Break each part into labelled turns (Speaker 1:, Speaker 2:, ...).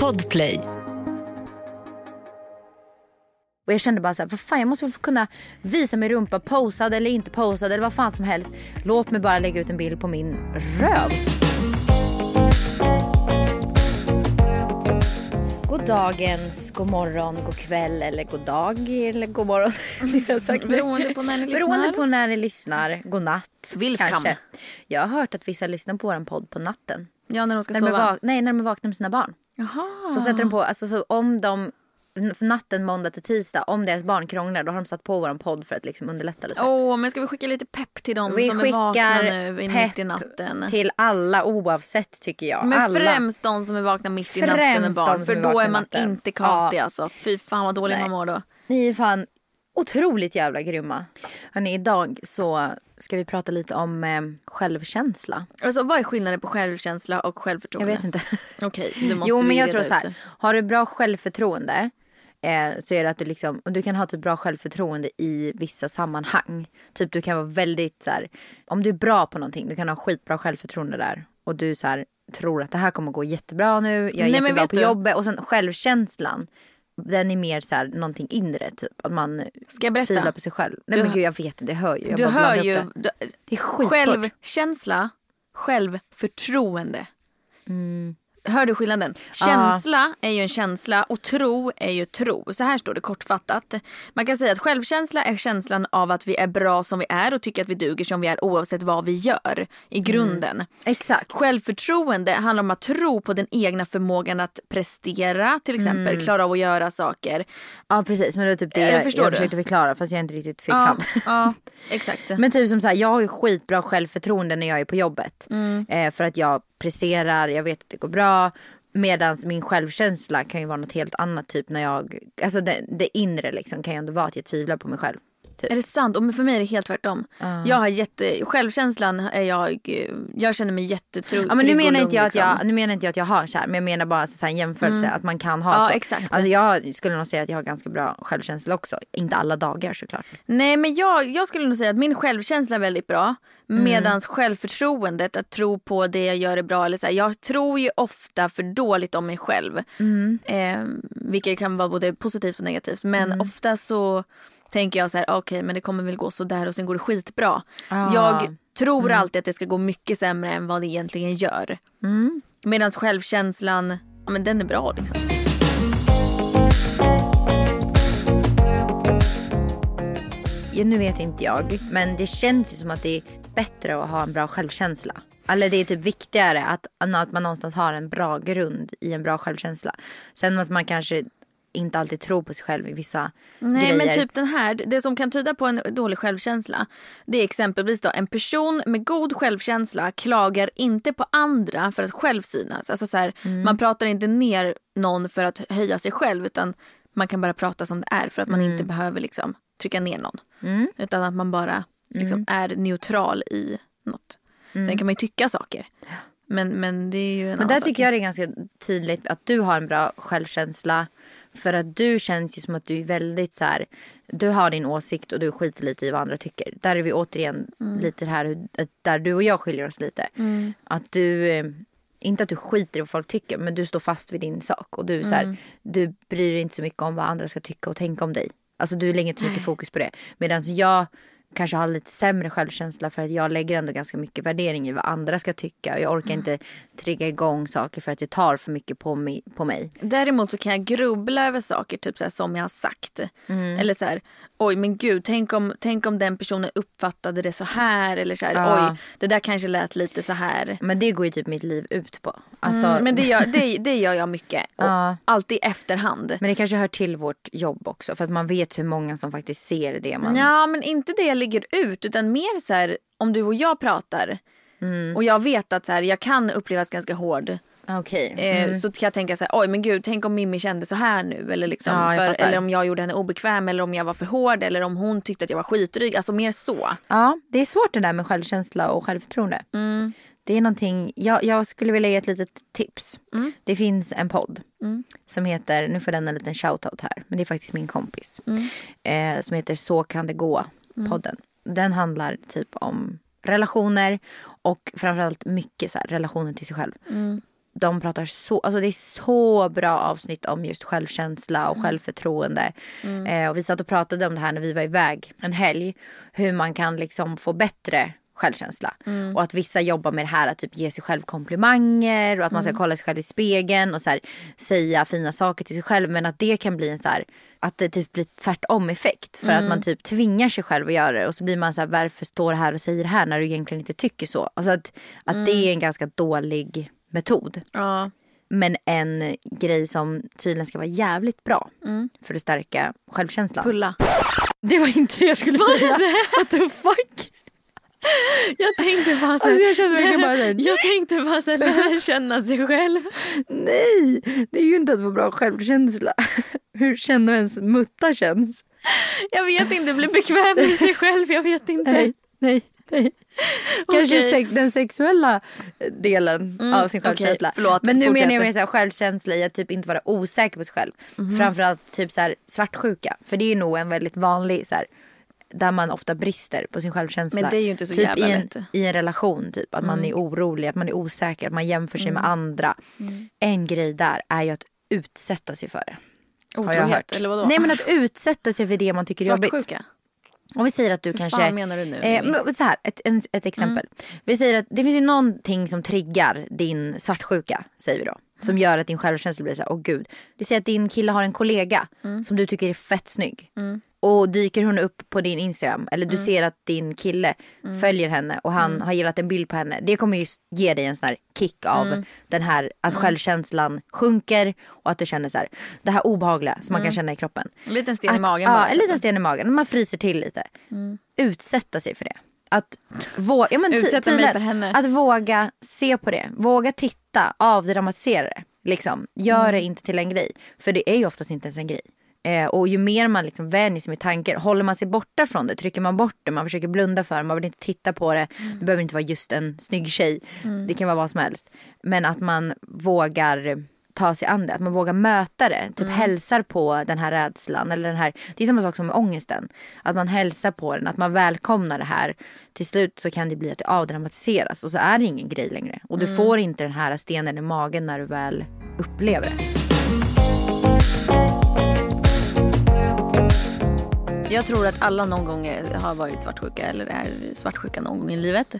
Speaker 1: Podplay.
Speaker 2: Och jag kände bara så här, vad fan jag måste väl få kunna visa min rumpa posad eller inte posad eller vad fan som helst. Låt mig bara lägga ut en bild på min röv. God dagens, god morgon, god kväll eller god dag eller god morgon.
Speaker 3: Beroende på när ni lyssnar.
Speaker 2: Beroende på när ni lyssnar. God natt.
Speaker 3: Vilkam.
Speaker 2: Kanske. Jag har hört att vissa lyssnar på vår podd på natten.
Speaker 3: Ja, när de ska
Speaker 2: När de, är
Speaker 3: sova.
Speaker 2: vak- nej, när de är vakna med sina barn.
Speaker 3: Jaha.
Speaker 2: Så sätter de på, alltså så om de natten måndag till tisdag, om deras barn krånglar då har de satt på vår podd för att liksom underlätta lite.
Speaker 3: Åh, men ska vi skicka lite pepp till dem
Speaker 2: Vi
Speaker 3: som är vakna nu i- mitt i natten?
Speaker 2: till alla oavsett tycker jag.
Speaker 3: Men
Speaker 2: alla.
Speaker 3: främst de som är vakna mitt i natten med barn.
Speaker 2: de
Speaker 3: För då är man inte katig
Speaker 2: Ja.
Speaker 3: alltså. Fy fan vad dålig
Speaker 2: Nej.
Speaker 3: man mår då.
Speaker 2: Ni är fan otroligt jävla grymma. Hörrni, idag så ska vi prata lite om eh, självkänsla.
Speaker 3: Alltså vad är skillnaden på självkänsla och
Speaker 2: Jag
Speaker 3: självförtroende?
Speaker 2: vet inte.
Speaker 3: Okej, du måste
Speaker 2: Jo men jag tror så här. Har du bra självförtroende eh, så är det att du liksom, och du kan ha typ bra självförtroende i vissa sammanhang. Typ du kan vara väldigt så här, om du är bra på någonting, du kan ha skitbra självförtroende där. Och du så här, tror att det här kommer gå jättebra nu, jag är
Speaker 3: Nej,
Speaker 2: jättebra på
Speaker 3: du?
Speaker 2: jobbet. Och sen självkänslan, den är mer så här någonting inre typ. Att man
Speaker 3: Ska jag berätta?
Speaker 2: tvivlar på sig själv. Nej
Speaker 3: Du-
Speaker 2: men gud jag vet inte, jag hör ju. Jag
Speaker 3: Du hör ju.
Speaker 2: Det.
Speaker 3: Du,
Speaker 2: det är skitsvårt.
Speaker 3: självkänsla, självförtroende.
Speaker 2: Mm.
Speaker 3: Hör du skillnaden? Känsla är ju en känsla och tro är ju tro. Så här står det kortfattat. Man kan säga att självkänsla är känslan av att vi är bra som vi är och tycker att vi duger som vi är oavsett vad vi gör i grunden.
Speaker 2: Exakt.
Speaker 3: Självförtroende handlar om att tro på den egna förmågan att prestera till exempel,
Speaker 2: Mm.
Speaker 3: klara av att göra saker.
Speaker 2: Ja precis men det är typ det
Speaker 3: Eller
Speaker 2: jag, jag försökte förklara fast jag inte riktigt fick
Speaker 3: Ja,
Speaker 2: fram.
Speaker 3: ja exakt.
Speaker 2: Men typ som så här, jag har ju skitbra självförtroende när jag är på jobbet.
Speaker 3: Mm.
Speaker 2: Eh, för att jag presterar, jag vet att det går bra. Medan min självkänsla kan ju vara något helt annat. Typ när jag, alltså det, det inre liksom kan ju ändå vara att jag tvivlar på mig själv. Typ.
Speaker 3: Är det sant? Och för mig är det helt tvärtom. Jag har jätte, självkänslan är jag, jag känner mig jättetrygg
Speaker 2: Ja, men nu menar,
Speaker 3: lugn,
Speaker 2: inte jag att jag,
Speaker 3: liksom.
Speaker 2: nu menar inte jag att jag har så här, men jag menar bara så här, en jämförelse att man kan ha
Speaker 3: Ja,
Speaker 2: så.
Speaker 3: exakt.
Speaker 2: Alltså jag skulle nog säga att jag har ganska bra självkänsla också. Inte alla dagar såklart.
Speaker 3: Nej men jag, jag skulle nog säga att min självkänsla är väldigt bra.
Speaker 2: Mm.
Speaker 3: Medans självförtroendet, att tro på det jag gör är bra. Eller så här, jag tror ju ofta för dåligt om mig själv.
Speaker 2: Mm.
Speaker 3: Eh, vilket kan vara både positivt och negativt. Men
Speaker 2: Mm.
Speaker 3: ofta så tänker jag så här, okej men det kommer väl gå så där och sen går det skitbra.
Speaker 2: Ah.
Speaker 3: Jag tror alltid att det ska gå mycket sämre än vad det egentligen gör.
Speaker 2: Mm.
Speaker 3: Medan självkänslan, ja men den är bra liksom.
Speaker 2: Ja, nu vet inte jag, men det känns ju som att det är bättre att ha en bra självkänsla. Eller det är typ viktigare att, att man någonstans har en bra grund i en bra självkänsla. Sen att man kanske inte alltid tror på sig själv i vissa
Speaker 3: Nej
Speaker 2: grejer.
Speaker 3: men typ den här, det som kan tyda på en dålig självkänsla. Det är exempelvis då en person med god självkänsla klagar inte på andra för att själv synas. Alltså så här,
Speaker 2: Mm.
Speaker 3: Man pratar inte ner någon för att höja sig själv utan man kan bara prata som det är för att man
Speaker 2: Mm.
Speaker 3: inte behöver liksom trycka ner någon. Utan att man bara liksom
Speaker 2: Mm.
Speaker 3: är neutral i något. Sen kan man ju tycka saker. Men, men det är ju en
Speaker 2: Men
Speaker 3: annan
Speaker 2: där
Speaker 3: sak.
Speaker 2: tycker jag det är ganska tydligt att du har en bra självkänsla. För att du känns ju som att du är väldigt så här. Du har din åsikt och du skiter lite i vad andra tycker. Där är vi återigen
Speaker 3: Mm.
Speaker 2: lite här där du och jag skiljer oss lite. Att du, eh, inte att du skiter i vad folk tycker men du står fast vid din sak. Och du, så
Speaker 3: Mm.
Speaker 2: här, du bryr dig inte så mycket om vad andra ska tycka och tänka om dig. Alltså du lägger inte så mycket fokus på det. Medan jag kanske har lite sämre självkänsla för att jag lägger ändå ganska mycket värdering i vad andra ska tycka. Jag orkar inte trigga igång saker för att det tar för mycket på mig. På mig.
Speaker 3: Däremot så kan jag grubbla över saker typ så här, som jag har sagt.
Speaker 2: Mm.
Speaker 3: Eller så här, oj men gud, tänk om, tänk om den personen uppfattade det så här. Eller så här,
Speaker 2: Ja.
Speaker 3: oj, det där kanske lät lite så här.
Speaker 2: Men det går ju typ mitt liv ut på. Alltså,
Speaker 3: Mm, men det gör, det, det gör jag mycket. Och
Speaker 2: Ja.
Speaker 3: Alltid i efterhand.
Speaker 2: men det kanske hör till vårt jobb också. För att man vet hur många som faktiskt ser det man...
Speaker 3: Ja men inte det lägger ut utan mer så här om du och jag pratar.
Speaker 2: Mm.
Speaker 3: Och jag vet att så här, jag kan upplevas ganska hård.
Speaker 2: Okej.
Speaker 3: Eh, Så kan jag tänka så här, oj men gud, tänk om Mimmi kände så här nu. Eller, liksom,
Speaker 2: Ja,
Speaker 3: för, eller om jag gjorde henne obekväm eller om jag var för hård eller om hon tyckte att jag var skitdryg. Alltså mer så.
Speaker 2: Ja, det är svårt det där med självkänsla och självförtroende.
Speaker 3: Mm.
Speaker 2: Det är någonting, jag, jag skulle vilja ge ett litet tips.
Speaker 3: Mm.
Speaker 2: Det finns en podd som heter, nu får den en liten shoutout här, men det är faktiskt min kompis.
Speaker 3: Mm.
Speaker 2: Eh, som heter Så kan det gå, podden. Den handlar typ om relationer och framförallt mycket så här, relationen till sig själv.
Speaker 3: Mm.
Speaker 2: de pratar så, alltså det är så bra avsnitt om just självkänsla och självförtroende. Eh, och vi satt och pratade om det här när vi var iväg en helg. Hur man kan liksom få bättre självkänsla. Och att vissa jobbar med det här att typ ge sig själv komplimanger och att man ska kolla sig själv i spegeln och så här, säga fina saker till sig själv. Men att det kan bli en så här, att det typ blir tvärtom effekt. För att man typ tvingar sig själv att göra det och så blir man så här, varför står du här och säger det här när du egentligen inte tycker så. Alltså att, att det är en ganska dålig metod.
Speaker 3: Ja.
Speaker 2: Men en grej som tydligen ska vara jävligt bra för att stärka självkänslan.
Speaker 3: Pulla.
Speaker 2: Det var inte det jag skulle säga. What the fuck?
Speaker 3: Jag tänkte bara så
Speaker 2: Alltså jag kände verkligen bara såhär,
Speaker 3: Jag tänkte bara så här, lära känna sig själv.
Speaker 2: nej, det är ju inte att få bra självkänsla. Hur känner ens mutta känns?
Speaker 3: Jag vet inte, bli bekväm med sig själv. Jag vet inte.
Speaker 2: Nej, nej, nej. Kanske
Speaker 3: Okej.
Speaker 2: sex, den sexuella delen av sin självkänsla.
Speaker 3: Förlåt,
Speaker 2: Men nu
Speaker 3: fortsätt.
Speaker 2: menar jag mer så här, självkänsla i att typ inte vara osäker på sig själv.
Speaker 3: Mhm.
Speaker 2: Framförallt typ så här, svartsjuka. För det är nog en väldigt vanlig så här, där man ofta brister på sin självkänsla.
Speaker 3: Men det är ju inte så
Speaker 2: typ
Speaker 3: jävla
Speaker 2: i en,
Speaker 3: lätt. Mm.
Speaker 2: I en relation typ. Att man är orolig, att man är osäker, att man jämför sig med andra.
Speaker 3: Mm.
Speaker 2: En grej där är ju att utsätta sig för det.
Speaker 3: Otrohet, eller vadå?
Speaker 2: Nej men att utsätta sig för det man tycker är jobbigt.
Speaker 3: Svartsjuka?
Speaker 2: Om vi säger att du
Speaker 3: Hur
Speaker 2: kanske...
Speaker 3: fan menar du nu?
Speaker 2: Eh, så här, ett, en, ett exempel. Vi säger att det finns ju någonting som triggar din svartsjuka, säger vi då. Som gör att din självkänsla blir så här, åh gud. Vi säger att din kille har en kollega som du tycker är fett snygg. Och dyker hon upp på din Instagram eller du ser att din kille följer henne och han har gillat en bild på henne. Det kommer ju ge dig en sån här kick av den här att självkänslan sjunker och att du känner så här, det här obehagliga som man kan känna i kroppen.
Speaker 3: En liten sten i
Speaker 2: Att-
Speaker 3: magen
Speaker 2: Ja, en
Speaker 3: typ.
Speaker 2: liten sten i magen. Man fryser till lite. Utsätta sig för det. Att, vå- ja, men
Speaker 3: Utsätta mig för henne.
Speaker 2: att våga se på det. Våga titta, avdramatisera det. Liksom. Gör
Speaker 3: Mm.
Speaker 2: det inte till en grej. För det är ju oftast inte ens en grej. Eh, och ju mer man liksom vänjer sig med tankar, håller man sig borta från det, trycker man bort det, man försöker blunda för det, man vill inte titta på det.
Speaker 3: Mm.
Speaker 2: Det behöver inte vara just en snygg tjej. Det kan vara vad som helst. Men att man vågar ta sig an det, att man vågar möta det. Typ hälsar på den här rädslan. Eller den här, det är samma sak som med ångesten. Att man hälsar på den, att man välkomnar det här. Till slut så kan det bli att det avdramatiseras och så är det ingen grej längre. Och du får inte den här stenen i magen när du väl upplever det.
Speaker 3: Jag tror att alla någon gång har varit svartsjuka eller är svartsjuka någon gång i livet.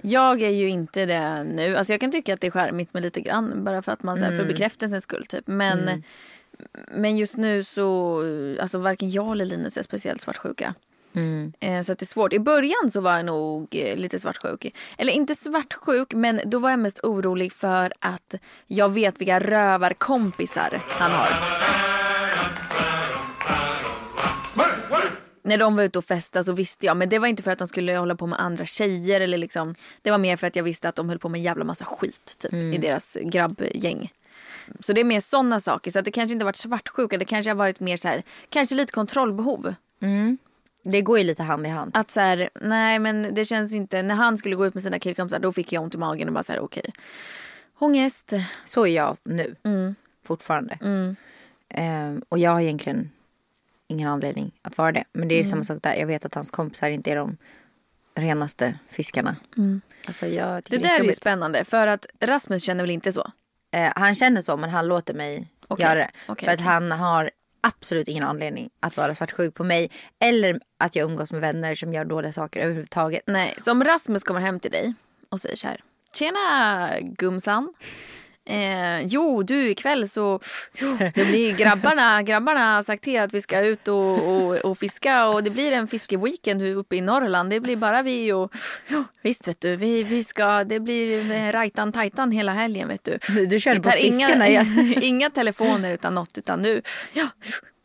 Speaker 3: Jag är ju inte det nu. Alltså jag kan tycka att det är charmigt med lite grann bara för att man så här, för bekräftelsens skull typ. Men, men just nu så, alltså varken jag eller Linus är speciellt svartsjuka. Eh, Så att det är svårt. I början så var jag nog eh, lite svartsjuk. Eller inte svartsjuk men då var jag mest orolig för att jag vet vilka rövarkompisar han har. När de var ute och festade så visste jag, men det var inte för att de skulle hålla på med andra tjejer eller liksom. Det var mer för att jag visste att de höll på med en jävla massa skit typ, i deras grabbgäng. Så det är mer sådana saker. Så att det kanske inte varit svartsjuka, det kanske har varit mer så här, kanske lite kontrollbehov.
Speaker 2: Det går ju lite hand i hand.
Speaker 3: Att så här, nej men det känns inte, när han skulle gå ut med sina killkompisar då fick jag ont i magen och bara så här okej. Ångest.
Speaker 2: Så är jag nu.
Speaker 3: Mm.
Speaker 2: Fortfarande. Ehm, och jag har egentligen ingen anledning att vara det. Men det är
Speaker 3: Mm.
Speaker 2: samma sak där. Jag vet att hans kompisar inte är de renaste fiskarna. Alltså jag
Speaker 3: Mm. Det
Speaker 2: tycker
Speaker 3: där är ju spännande för att Rasmus känner väl inte så?
Speaker 2: Eh, han känner så men han låter mig
Speaker 3: Okej,
Speaker 2: göra det.
Speaker 3: okej,
Speaker 2: för att
Speaker 3: okej.
Speaker 2: han har absolut ingen anledning att vara svartsjuk på mig. Eller att jag umgås med vänner som gör dåliga saker överhuvudtaget.
Speaker 3: Nej, så om Rasmus kommer hem till dig och säger så här. Tjena gumsan. Eh, jo, du ikväll så jo, det blir grabbarna, grabbarna har sagt till att vi ska ut och, och, och fiska och det blir en fiskeweekend uppe i Norrland. Det blir bara vi och jo, visst vet du, vi, vi ska, det blir rajtan tajtan hela helgen vet du.
Speaker 2: Du,
Speaker 3: Vi
Speaker 2: på fiskarna
Speaker 3: inga,
Speaker 2: igen.
Speaker 3: inga telefoner utan något utan nu. Ja,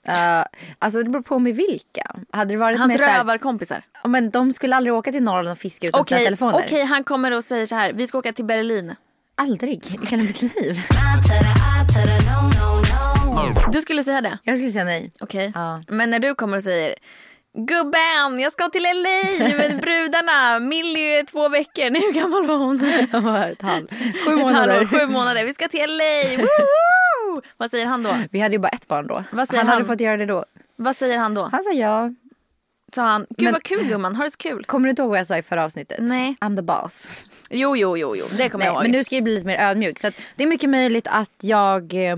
Speaker 2: Uh, alltså det beror på med vilka. Hade det varit
Speaker 3: hans
Speaker 2: med
Speaker 3: rövarkompisar.
Speaker 2: Men de skulle aldrig åka till Norrland och fiska utan sina
Speaker 3: Okej,
Speaker 2: telefoner.
Speaker 3: okej, han kommer och säger så här. Vi ska åka till Berlin.
Speaker 2: Aldrig i hela mitt liv.
Speaker 3: Du skulle säga det?
Speaker 2: Jag skulle säga nej.
Speaker 3: Okej.
Speaker 2: Ja.
Speaker 3: Men när du kommer och säger Gubben, jag ska till LA med brudarna. Millie är två veckor. Nej, hur gammal var hon?
Speaker 2: ett halv. Sju
Speaker 3: Ett
Speaker 2: månader.
Speaker 3: halvår, sju månader. Vi ska till LA. Woohoo! Vad säger han då?
Speaker 2: Vi hade ju bara ett barn då.
Speaker 3: Vad säger
Speaker 2: han hade
Speaker 3: han?
Speaker 2: fått göra det då.
Speaker 3: Vad säger han då?
Speaker 2: Han sa ja.
Speaker 3: Sa han, gud
Speaker 2: Men-
Speaker 3: vad kul gumman, har det så kul.
Speaker 2: Kommer du inte ihåg vad jag sa i förra avsnittet?
Speaker 3: Nej.
Speaker 2: I'm the boss.
Speaker 3: Jo, jo, jo, jo. det kommer jag
Speaker 2: Nej,
Speaker 3: ihåg.
Speaker 2: men nu ska jag bli lite mer ödmjuk. Så det är mycket möjligt att jag... eh,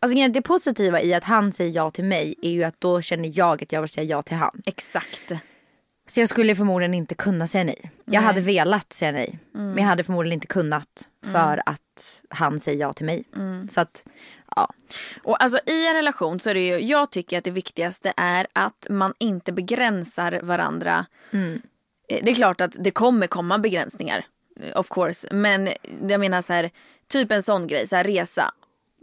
Speaker 2: Alltså det positiva i att han säger ja till mig är ju att då känner jag att jag vill säga ja till han.
Speaker 3: Exakt.
Speaker 2: Så jag skulle förmodligen inte kunna säga nej. Jag hade velat säga nej. Men jag hade förmodligen inte kunnat för att han säger ja till mig. Så att, ja.
Speaker 3: Och alltså i en relation så är det ju, jag tycker att det viktigaste är att man inte begränsar varandra.
Speaker 2: Mm.
Speaker 3: Eh, Det är klart att det kommer komma begränsningar. eh, Of course. Men jag menar så här, typ en sån grej, så här resa.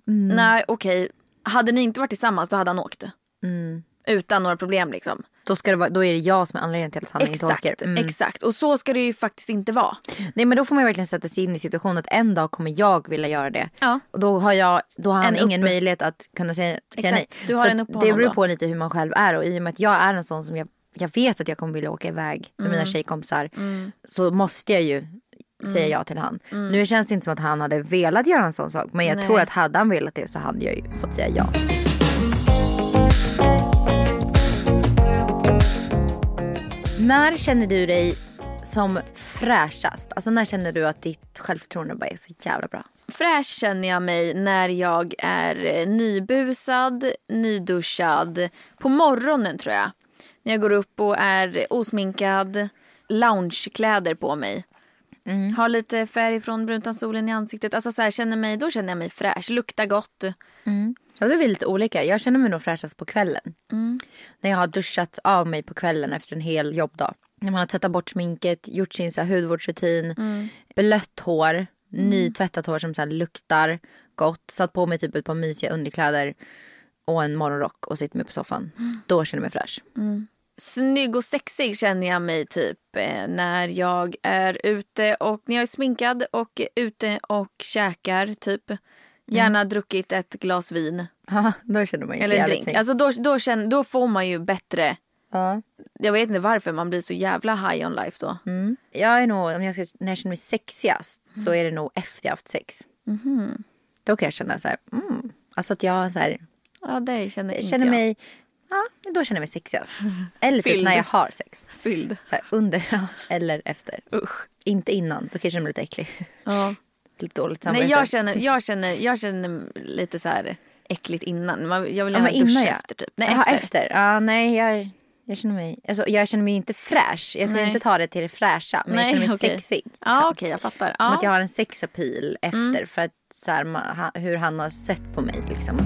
Speaker 2: Mm.
Speaker 3: Nej okej, hade ni inte varit tillsammans då hade han åkt.
Speaker 2: Mm.
Speaker 3: Utan några problem liksom.
Speaker 2: Då, ska det vara, då är det jag som är anledningen till att han inte
Speaker 3: Exakt,
Speaker 2: åker. Mm.
Speaker 3: exakt. Och så ska det ju faktiskt inte vara.
Speaker 2: Nej men då får man verkligen sätta sig in i situationen att en dag kommer jag vilja göra det.
Speaker 3: Ja.
Speaker 2: Och då har, jag, då har han
Speaker 3: En
Speaker 2: ingen
Speaker 3: upp-
Speaker 2: möjlighet att kunna säga, säga nej.
Speaker 3: Du har
Speaker 2: Så
Speaker 3: en upp på
Speaker 2: det beror
Speaker 3: då.
Speaker 2: på lite hur man själv är och i och med att jag är en sån som jag, jag vet att jag kommer vilja åka iväg med
Speaker 3: Mm.
Speaker 2: mina tjejkompisar. Så måste jag ju säga ja till han. Nu känns det inte som att han hade velat göra en sån sak. Men jag
Speaker 3: Mm. Nej.
Speaker 2: tror att hade han velat det så hade jag ju fått säga ja. När känner du dig som fräschast? Alltså när känner du att ditt självförtroende bara är så jävla bra?
Speaker 3: Fräsch känner jag mig när jag är eh, nybusad, nyduschad. På morgonen tror jag. När jag går upp och är osminkad. Loungekläder på mig. Har lite färg från bruntansolen i ansiktet. Alltså så här, känner mig, då känner jag mig fräsch. Luktar gott.
Speaker 2: Ja, då är lite olika. Jag känner mig nog fräschast på kvällen. När jag har duschat av mig på kvällen efter en hel jobbdag. När man har tvättat bort sminket, gjort sin så här, hudvårdsrutin, blött hår, nytvättat hår som så här, luktar gott. Satt på mig typ ett par mysiga underkläder och en morgonrock och sitter mig på soffan. Då känner jag mig fräsch.
Speaker 3: Snygg och sexig känner jag mig typ eh, när jag är ute och när jag är sminkad och ute och käkar typ. Gärna druckit ett glas vin.
Speaker 2: Ja, då känner man ju
Speaker 3: Eller
Speaker 2: sig
Speaker 3: drink. Alltså då, då, känner, då får man ju bättre.
Speaker 2: Ja.
Speaker 3: Jag vet inte varför man blir så jävla high on life då.
Speaker 2: Jag är nog, om jag ska, när jag känner mig sexigast så är det nog efter jag haft sex. Då kan jag känna så här, mm. Alltså att jag så här,
Speaker 3: Ja, det känner
Speaker 2: jag känner
Speaker 3: jag.
Speaker 2: mig, ja då känner jag mig sexigast. Eller typ när jag har sex.
Speaker 3: Fylld.
Speaker 2: Så här, under ja, eller efter.
Speaker 3: Usch.
Speaker 2: Inte innan, då kan jag känna mig lite äcklig.
Speaker 3: Ja.
Speaker 2: Lite dåligt samvete.
Speaker 3: Nej, jag känner, jag, känner, jag känner lite så här äckligt innan. Man- Jag vill
Speaker 2: ja,
Speaker 3: gärna
Speaker 2: innan
Speaker 3: duscha
Speaker 2: jag.
Speaker 3: efter typ. Nej,
Speaker 2: Jaha,
Speaker 3: efter.
Speaker 2: efter. Ja, nej, jag, jag känner mig, alltså, jag känner mig inte fräsch. Jag ska
Speaker 3: Nej.
Speaker 2: inte ta det till det fräscha, men jag
Speaker 3: Nej,
Speaker 2: känner mig
Speaker 3: okej.
Speaker 2: sexig.
Speaker 3: Ja,
Speaker 2: liksom.
Speaker 3: okej, jag fattar.
Speaker 2: Som
Speaker 3: Ja.
Speaker 2: att jag har en sexappeal efter för att så här, ma- ha- hur han har sett på mig. Liksom.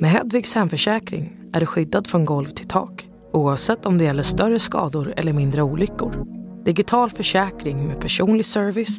Speaker 1: Med Hedvigs hemförsäkring är du skyddad från golv till tak oavsett om det gäller större skador eller mindre olyckor. Digital försäkring med personlig service,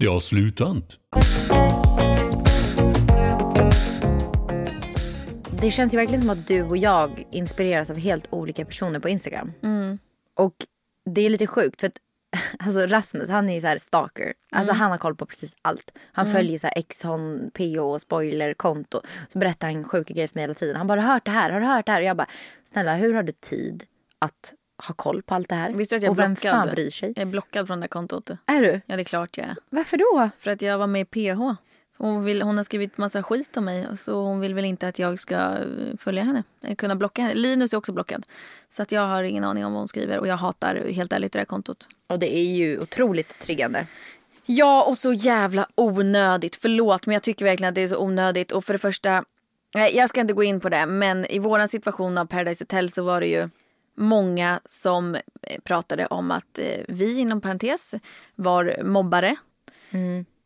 Speaker 4: Det har slutat.
Speaker 2: Det känns ju verkligen som att du och jag inspireras av helt olika personer på Instagram. Och det är lite sjukt för att alltså Rasmus han är ju så här stalker. Alltså han har koll på precis allt. Han följer så här Exxon, PO, spoiler, konto. Så berättar han sjuka grejer för mig hela tiden. Han bara har du hört det här, har du hört det här? Och jag bara snälla hur har du tid att ha koll på allt det här?
Speaker 3: Visste du att jag
Speaker 2: och vem
Speaker 3: blockad?
Speaker 2: fan bryr sig?
Speaker 3: Jag är blockad från det kontot.
Speaker 2: Är du?
Speaker 3: Ja, det är klart jag är.
Speaker 2: Varför då?
Speaker 3: För att jag var med i PH. Hon, vill, hon har skrivit massa skit om mig så hon vill väl inte att jag ska eh, följa henne. Eh, Kunna blocka henne. Linus är också blockad. Så att jag har ingen aning om vad hon skriver och jag hatar helt ärligt det där kontot.
Speaker 2: Och det är ju otroligt triggande.
Speaker 3: Ja, och så jävla onödigt. Förlåt, men jag tycker verkligen att det är så onödigt. Och för det första, nej, jag ska inte gå in på det, men i våran situation av Paradise Hotel så var det ju många som eh, pratade om att eh, vi, inom parentes, var mobbare.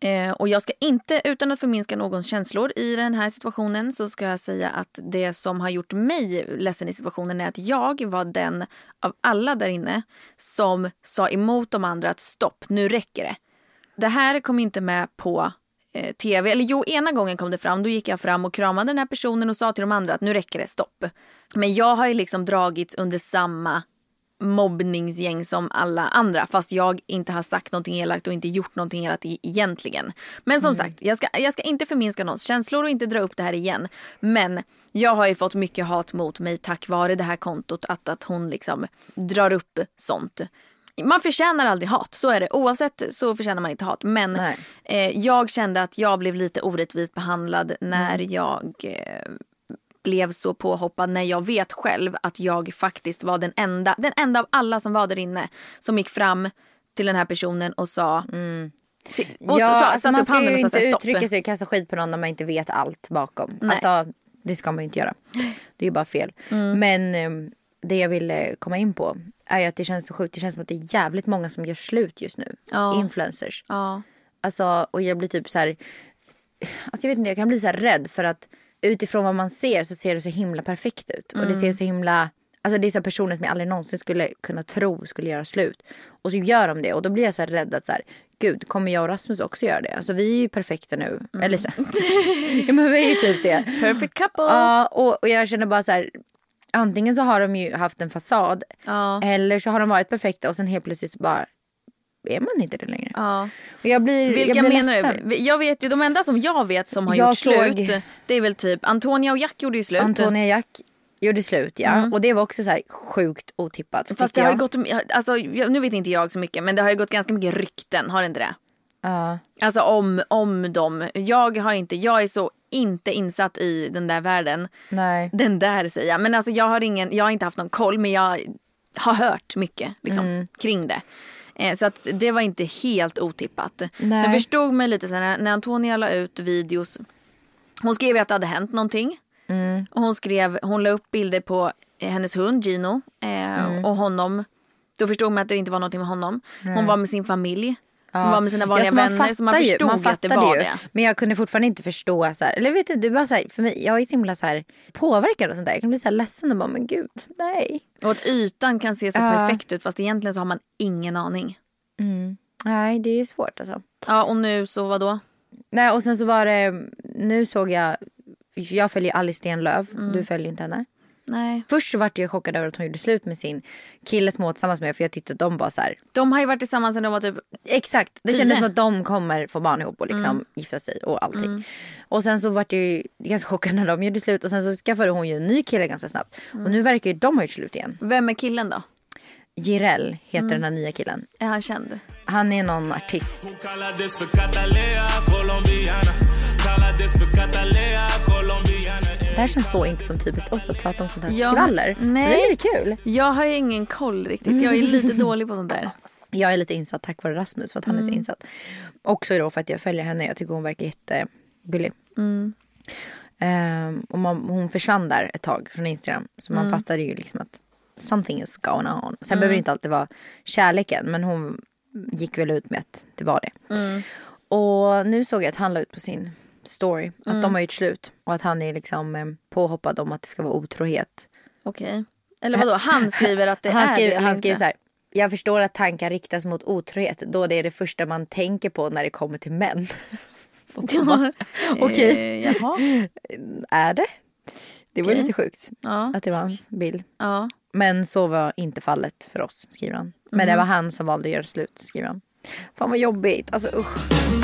Speaker 3: Eh, och jag ska inte, utan att förminska någons känslor i den här situationen, så ska jag säga att det som har gjort mig ledsen i situationen är att jag var den av alla där inne som sa emot de andra att stopp, nu räcker det. Det här kom inte med på eh, tv. Eller jo, ena gången kom det fram. Då gick jag fram och kramade den här personen och sa till de andra att nu räcker det, stopp. Men jag har ju liksom dragits under samma mobbningsgäng som alla andra. Fast jag inte har sagt någonting elakt och inte gjort någonting elakt e- egentligen. Men som sagt, jag ska, jag ska inte förminska någons känslor och inte dra upp det här igen. Men jag har ju fått mycket hat mot mig tack vare det här kontot. Att, att hon liksom drar upp sånt. Man förtjänar aldrig hat, så är det. Oavsett så förtjänar man inte hat. Men eh, jag kände att jag blev lite orättvist behandlad när jag eh, blev så påhoppad när jag vet själv att jag faktiskt var den enda, den enda av alla som var där inne som gick fram till den här personen och sa till, och
Speaker 2: ja,
Speaker 3: så, så,
Speaker 2: alltså man ska ju inte
Speaker 3: här,
Speaker 2: uttrycka sig och kasta skit på någon när man inte vet allt bakom.
Speaker 3: Nej.
Speaker 2: Alltså, det ska man ju inte göra. Det är ju bara fel.
Speaker 3: Mm.
Speaker 2: Men eh, det jag ville komma in på är ju att det känns så sjukt. Det känns som att det är jävligt många som gör slut just nu.
Speaker 3: Ja.
Speaker 2: Influencers.
Speaker 3: Ja.
Speaker 2: Alltså, och jag blir typ så här... Alltså jag vet inte, jag kan bli så här rädd för att utifrån vad man ser så ser det så himla perfekt ut. Och det ser så himla... Alltså det är så personer som jag aldrig någonsin skulle kunna tro skulle göra slut. Och så gör de det och då blir jag så rädd att så här, gud kommer jag och Rasmus också göra det? Alltså vi är ju perfekta nu. Eller så. ja men vi är ju typ det.
Speaker 3: Perfect couple.
Speaker 2: Ja och, och jag känner bara så här. Antingen så har de ju haft en fasad.
Speaker 3: Ja.
Speaker 2: Eller så har de varit perfekta och sen helt plötsligt bara är man inte det längre.
Speaker 3: Ja.
Speaker 2: Och jag blir,
Speaker 3: Vilka
Speaker 2: jag blir
Speaker 3: menar
Speaker 2: ledsen.
Speaker 3: du? Jag vet ju, de enda som jag vet som har
Speaker 2: Jag
Speaker 3: gjort
Speaker 2: såg-
Speaker 3: slut det är väl typ Antonia och Jack gjorde ju slut.
Speaker 2: Antonia Jack gjorde slut ja. Och det var också så här sjukt otippat.
Speaker 3: Mm. Fast det har ju
Speaker 2: jag.
Speaker 3: gått, alltså, nu vet inte jag så mycket men det har ju gått ganska mycket rykten, har det inte det?
Speaker 2: Ja.
Speaker 3: Alltså om, om dem. Jag har inte, jag är så inte insatt i den där världen.
Speaker 2: Nej.
Speaker 3: Den där säger jag. Men alltså jag har ingen, jag har inte haft någon koll men jag har hört mycket liksom,
Speaker 2: Mm.
Speaker 3: kring det. Eh, så att det var inte helt otippat.
Speaker 2: Nej.
Speaker 3: Sen förstod mig lite sen när, när Antonia la ut videos. Hon skrev att det hade hänt någonting.
Speaker 2: Mm.
Speaker 3: Och hon skrev, hon la upp bilder på hennes hund Gino eh,
Speaker 2: Mm.
Speaker 3: och honom. Då förstod man att det inte var någonting med honom. Hon var med sin familj. Hon var med sina vanliga
Speaker 2: man
Speaker 3: vänner. Så man
Speaker 2: fattar ju-
Speaker 3: förstod
Speaker 2: man
Speaker 3: att det var
Speaker 2: ju.
Speaker 3: det.
Speaker 2: Men jag kunde fortfarande inte förstå. Så här, eller vet du, det var så här, för mig, jag är så himla så här, påverkad och sånt där. Jag kan bli så här ledsen och bara, men gud, nej.
Speaker 3: Och att ytan kan se så
Speaker 2: Ja.
Speaker 3: perfekt ut fast egentligen så har man ingen aning.
Speaker 2: Nej, det är svårt alltså.
Speaker 3: Ja och nu så vadå?
Speaker 2: Nej, och sen så var det, nu såg jag, jag följer Alice Stenlöf,
Speaker 3: Mm.
Speaker 2: du följer inte henne.
Speaker 3: Nej.
Speaker 2: Först så vart jag chockad över att hon gjorde slut med sin kille som var tillsammans med för jag tyckte att de var så här,
Speaker 3: De har ju varit tillsammans sedan de var typ
Speaker 2: Exakt, det
Speaker 3: Tio.
Speaker 2: kändes som att de kommer få barn ihop och liksom
Speaker 3: Mm.
Speaker 2: gifta sig och allting. Och sen så vart jag ju ganska chockad när de gjorde slut och sen så skaffade hon ju en ny kille ganska snabbt.
Speaker 3: Mm.
Speaker 2: Och nu verkar ju de ha gjort slut igen.
Speaker 3: Vem är killen då?
Speaker 2: Jireel heter
Speaker 3: Mm.
Speaker 2: den här nya killen.
Speaker 3: Är han känd?
Speaker 2: Han är någon artist.
Speaker 5: Calades för Catalea, colombiana. Calades för Catalea, colombiana.
Speaker 2: Det här känns så inte som typiskt oss att prata om sånt här
Speaker 3: Ja,
Speaker 2: skvaller.
Speaker 3: nej.
Speaker 2: Det är lite kul.
Speaker 3: Jag har ju ingen koll riktigt. Jag är lite dålig på sånt där.
Speaker 2: Jag är lite insatt tack vare Rasmus för att han är så
Speaker 3: Mm.
Speaker 2: insatt. Också då för att jag följer henne. Jag tycker hon verkar jättegullig.
Speaker 3: Mm.
Speaker 2: Ehm, och man, hon försvann där ett tag från Instagram. Så man
Speaker 3: Mm.
Speaker 2: fattade ju liksom att something is going on. Sen behöver det inte alltid vara kärleken. Men hon gick väl ut med att det var det.
Speaker 3: Mm.
Speaker 2: Och nu såg jag att han la ut på sin story att
Speaker 3: Mm.
Speaker 2: de har gjort slut. Och att han är liksom eh, påhoppad om att det ska vara otrohet.
Speaker 3: Okej. Eller vadå? Han skriver att det
Speaker 2: han
Speaker 3: är
Speaker 2: skriver,
Speaker 3: det
Speaker 2: han skriver
Speaker 3: inte?
Speaker 2: så här. Jag förstår att tankar riktas mot otrohet då det är det första man tänker på när det kommer till män. Bara, Okej,
Speaker 3: Eh, jaha.
Speaker 2: är det? Det var
Speaker 3: Okej.
Speaker 2: lite sjukt
Speaker 3: Ja.
Speaker 2: att det var hans bild.
Speaker 3: ja.
Speaker 2: Men så var inte fallet för oss, skriver han. Men
Speaker 3: Mm.
Speaker 2: det var han som valde att göra slut, skriver han. Fan vad jobbigt. Alltså usch.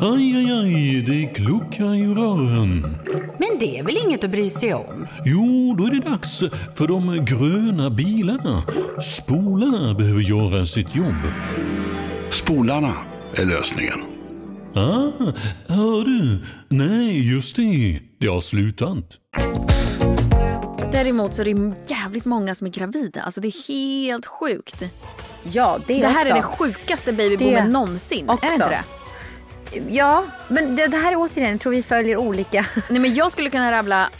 Speaker 4: Aj, aj, aj, det kluckar i rören.
Speaker 6: Men det är väl inget att bry sig om?
Speaker 4: Jo, då är det dags för de gröna bilarna. Spolarna behöver göra sitt jobb.
Speaker 7: Spolarna är lösningen.
Speaker 4: Ah, hör du? Nej, just det. Det har slutat.
Speaker 3: Däremot så är det jävligt många som är gravida. Alltså det är helt sjukt.
Speaker 2: Ja, det,
Speaker 3: Det här
Speaker 2: också.
Speaker 3: är det sjukaste babyboomen
Speaker 2: Det
Speaker 3: någonsin.
Speaker 2: också.
Speaker 3: Är det inte det?
Speaker 2: Ja, men det, det här är återigen, jag tror vi följer olika.
Speaker 3: Nej men jag skulle kunna rabbla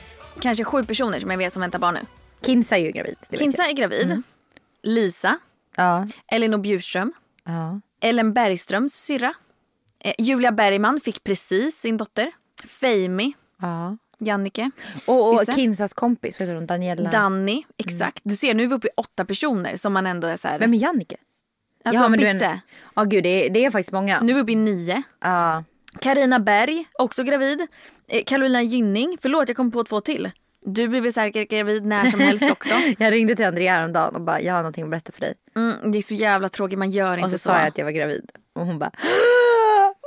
Speaker 3: kanske sju personer som jag vet som väntar barn nu.
Speaker 2: Kinsa är ju gravid.
Speaker 3: Kinsa är gravid.
Speaker 2: Mm.
Speaker 3: Lisa.
Speaker 2: jag.
Speaker 3: Elinor Bjurström.
Speaker 2: Ja.
Speaker 3: Ellen Bergströms syrra. Eh, Julia Bergman fick precis sin dotter. Famey,
Speaker 2: Ja.
Speaker 3: Jannike,
Speaker 2: Och, och. Kinsas kompis, vet du Daniela.
Speaker 3: Danny. Exakt. Du ser nu är vi uppe i åtta personer som man ändå är så här.
Speaker 2: Vem är Jannike?
Speaker 3: Alltså
Speaker 2: Ja, men
Speaker 3: Bisse.
Speaker 2: Ja gud det är, det är faktiskt många.
Speaker 3: Nu är vi uppe i nio.
Speaker 2: Ja.
Speaker 3: Karina Berg, också gravid. Eh, Carolina Gynning, förlåt jag kom på två till. Du blir väl säkert gravid när som helst också.
Speaker 2: Jag ringde till Andrea häromdagen och bara jag har någonting att berätta för dig.
Speaker 3: Mm, det är så jävla tråkigt, man gör
Speaker 2: Och
Speaker 3: inte
Speaker 2: så
Speaker 3: så.
Speaker 2: sa jag att jag var gravid och hon bara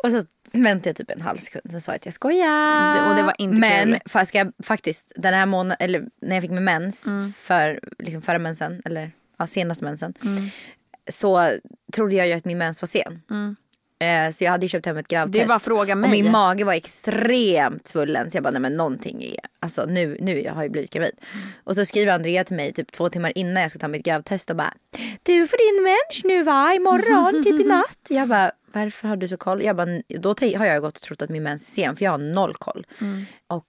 Speaker 2: och så väntade jag typ en halv sekund. Sen sa jag att jag skojar.
Speaker 3: Det- och det var inte
Speaker 2: Men
Speaker 3: kul.
Speaker 2: fa- ska jag, faktiskt den här månaden, eller när jag fick min mens
Speaker 3: Mm.
Speaker 2: för liksom förra mensen, eller ja, senaste mensen.
Speaker 3: Mm.
Speaker 2: Så trodde jag ju att min mens var sen. Eh, så jag hade köpt hem ett gravtest.
Speaker 3: Det att fråga mig.
Speaker 2: Och min mage var extremt svullen. Så jag bara, nej men någonting är, alltså nu, nu jag har jag blivit gravid. Och så skriver Andrea till mig typ två timmar innan jag ska ta mitt gravtest och bara, du får din mens nu va, imorgon, typ i natt. Jag bara, varför har du så koll? Jag bara, då har jag gått och trott att min mens är sen för jag har noll koll. Och eh,